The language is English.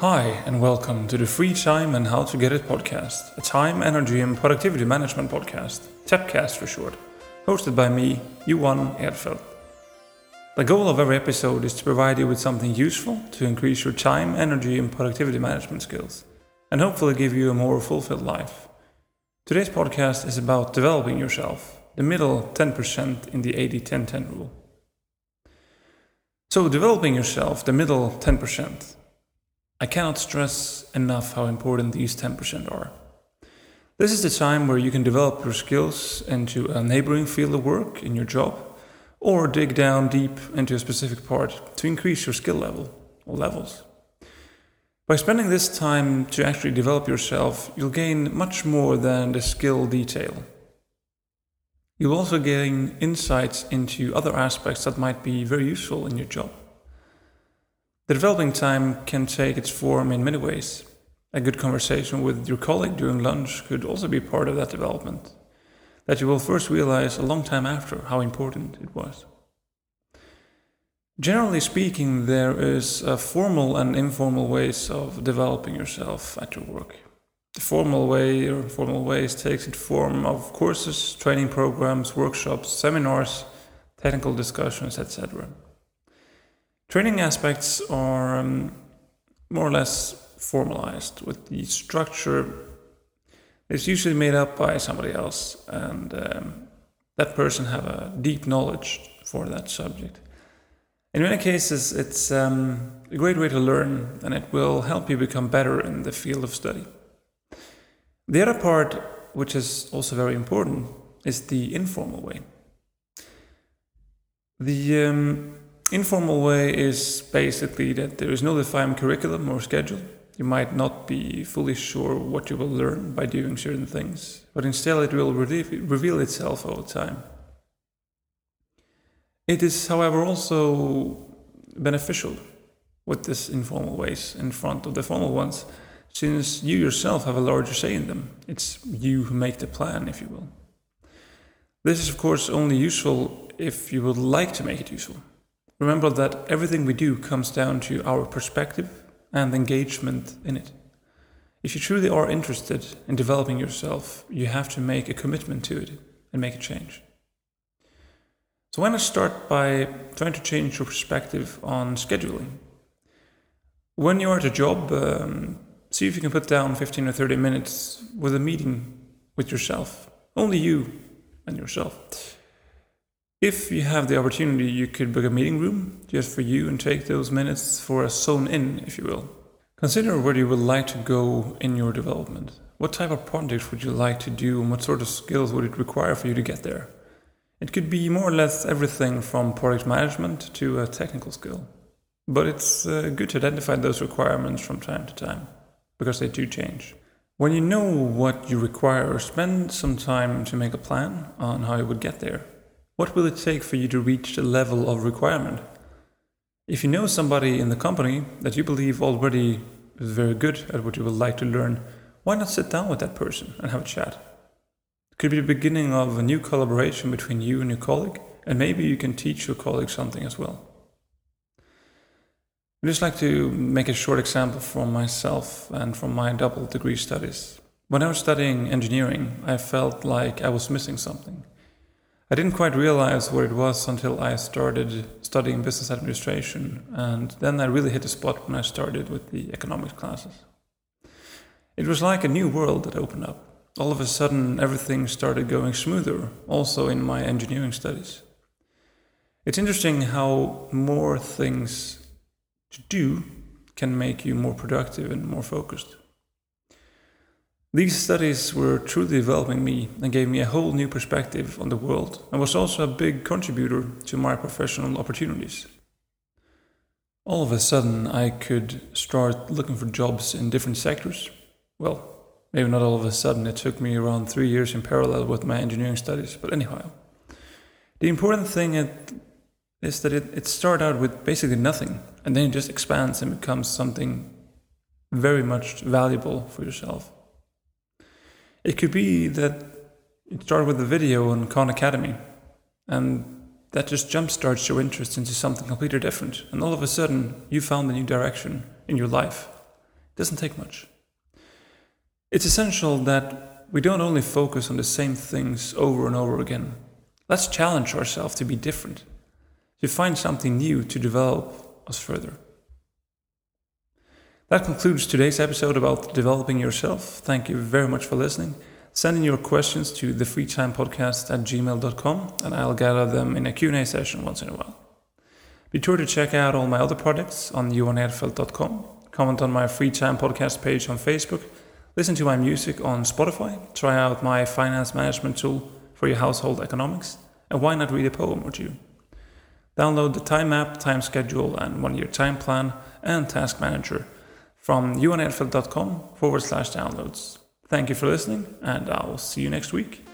Hi, and welcome to the Free Time and How to Get It podcast, a time, energy, and productivity management podcast, TEPcast for short, hosted by me, Johan Erdfeld. The goal of every episode is to provide you with something useful to increase your time, energy, and productivity management skills, and hopefully give you a more fulfilled life. Today's podcast is about developing yourself, the middle 10% in the 80 10 10 rule. So, developing yourself, the middle 10%. I cannot stress enough how important these 10% are. This is the time where you can develop your skills into a neighboring field of work in your job, or dig down deep into a specific part to increase your skill level or levels. By spending this time to actually develop yourself, you'll gain much more than the skill detail. You'll also gain insights into other aspects that might be very useful in your job. The developing time can take its form in many ways. A good conversation with your colleague during lunch could also be part of that development, that you will first realize a long time after how important it was. Generally speaking, there is a formal and informal ways of developing yourself at your work. The formal way or formal ways takes its form of courses, training programs, workshops, seminars, technical discussions, etc. Training aspects are um, more or less formalized with the structure is usually made up by somebody else and um, that person have a deep knowledge for that subject. In many cases it's um, a great way to learn and it will help you become better in the field of study. The other part which is also very important is the informal way. The um, informal way is basically that there is no defined curriculum or schedule. You might not be fully sure what you will learn by doing certain things, but instead it will reveal itself over time. It is, however, also beneficial with this informal ways in front of the formal ones, since you yourself have a larger say in them. It's you who make the plan, if you will. This is, of course, only useful if you would like to make it useful. Remember that everything we do comes down to our perspective and engagement in it. If you truly are interested in developing yourself, you have to make a commitment to it and make a change. So, why not start by trying to change your perspective on scheduling? When you are at a job, um, see if you can put down 15 or 30 minutes with a meeting with yourself, only you and yourself. If you have the opportunity, you could book a meeting room just for you and take those minutes for a zone in, if you will. Consider where you would like to go in your development. What type of projects would you like to do and what sort of skills would it require for you to get there? It could be more or less everything from product management to a technical skill. But it's uh, good to identify those requirements from time to time because they do change. When you know what you require, spend some time to make a plan on how you would get there. What will it take for you to reach the level of requirement? If you know somebody in the company that you believe already is very good at what you would like to learn, why not sit down with that person and have a chat? It could be the beginning of a new collaboration between you and your colleague, and maybe you can teach your colleague something as well. I'd just like to make a short example from myself and from my double degree studies. When I was studying engineering, I felt like I was missing something. I didn't quite realize what it was until I started studying business administration, and then I really hit the spot when I started with the economics classes. It was like a new world that opened up. All of a sudden, everything started going smoother, also in my engineering studies. It's interesting how more things to do can make you more productive and more focused. These studies were truly developing me and gave me a whole new perspective on the world and was also a big contributor to my professional opportunities. All of a sudden, I could start looking for jobs in different sectors. Well, maybe not all of a sudden, it took me around three years in parallel with my engineering studies, but anyhow. The important thing is that it, it started out with basically nothing and then it just expands and becomes something very much valuable for yourself. It could be that it started with a video on Khan Academy, and that just jumpstarts your interest into something completely different. And all of a sudden, you found a new direction in your life. It doesn't take much. It's essential that we don't only focus on the same things over and over again. Let's challenge ourselves to be different, to find something new to develop us further. That concludes today's episode about developing yourself. Thank you very much for listening. Send in your questions to thefreetimepodcast at gmail.com and I'll gather them in a Q&A session once in a while. Be sure to check out all my other projects on johanedfeld.com, comment on my free time podcast page on Facebook, listen to my music on Spotify, try out my finance management tool for your household economics, and why not read a poem or two? Download the time map, time schedule, and one year time plan and task manager from johanedfeld.com forward slash downloads. Thank you for listening, and I'll see you next week.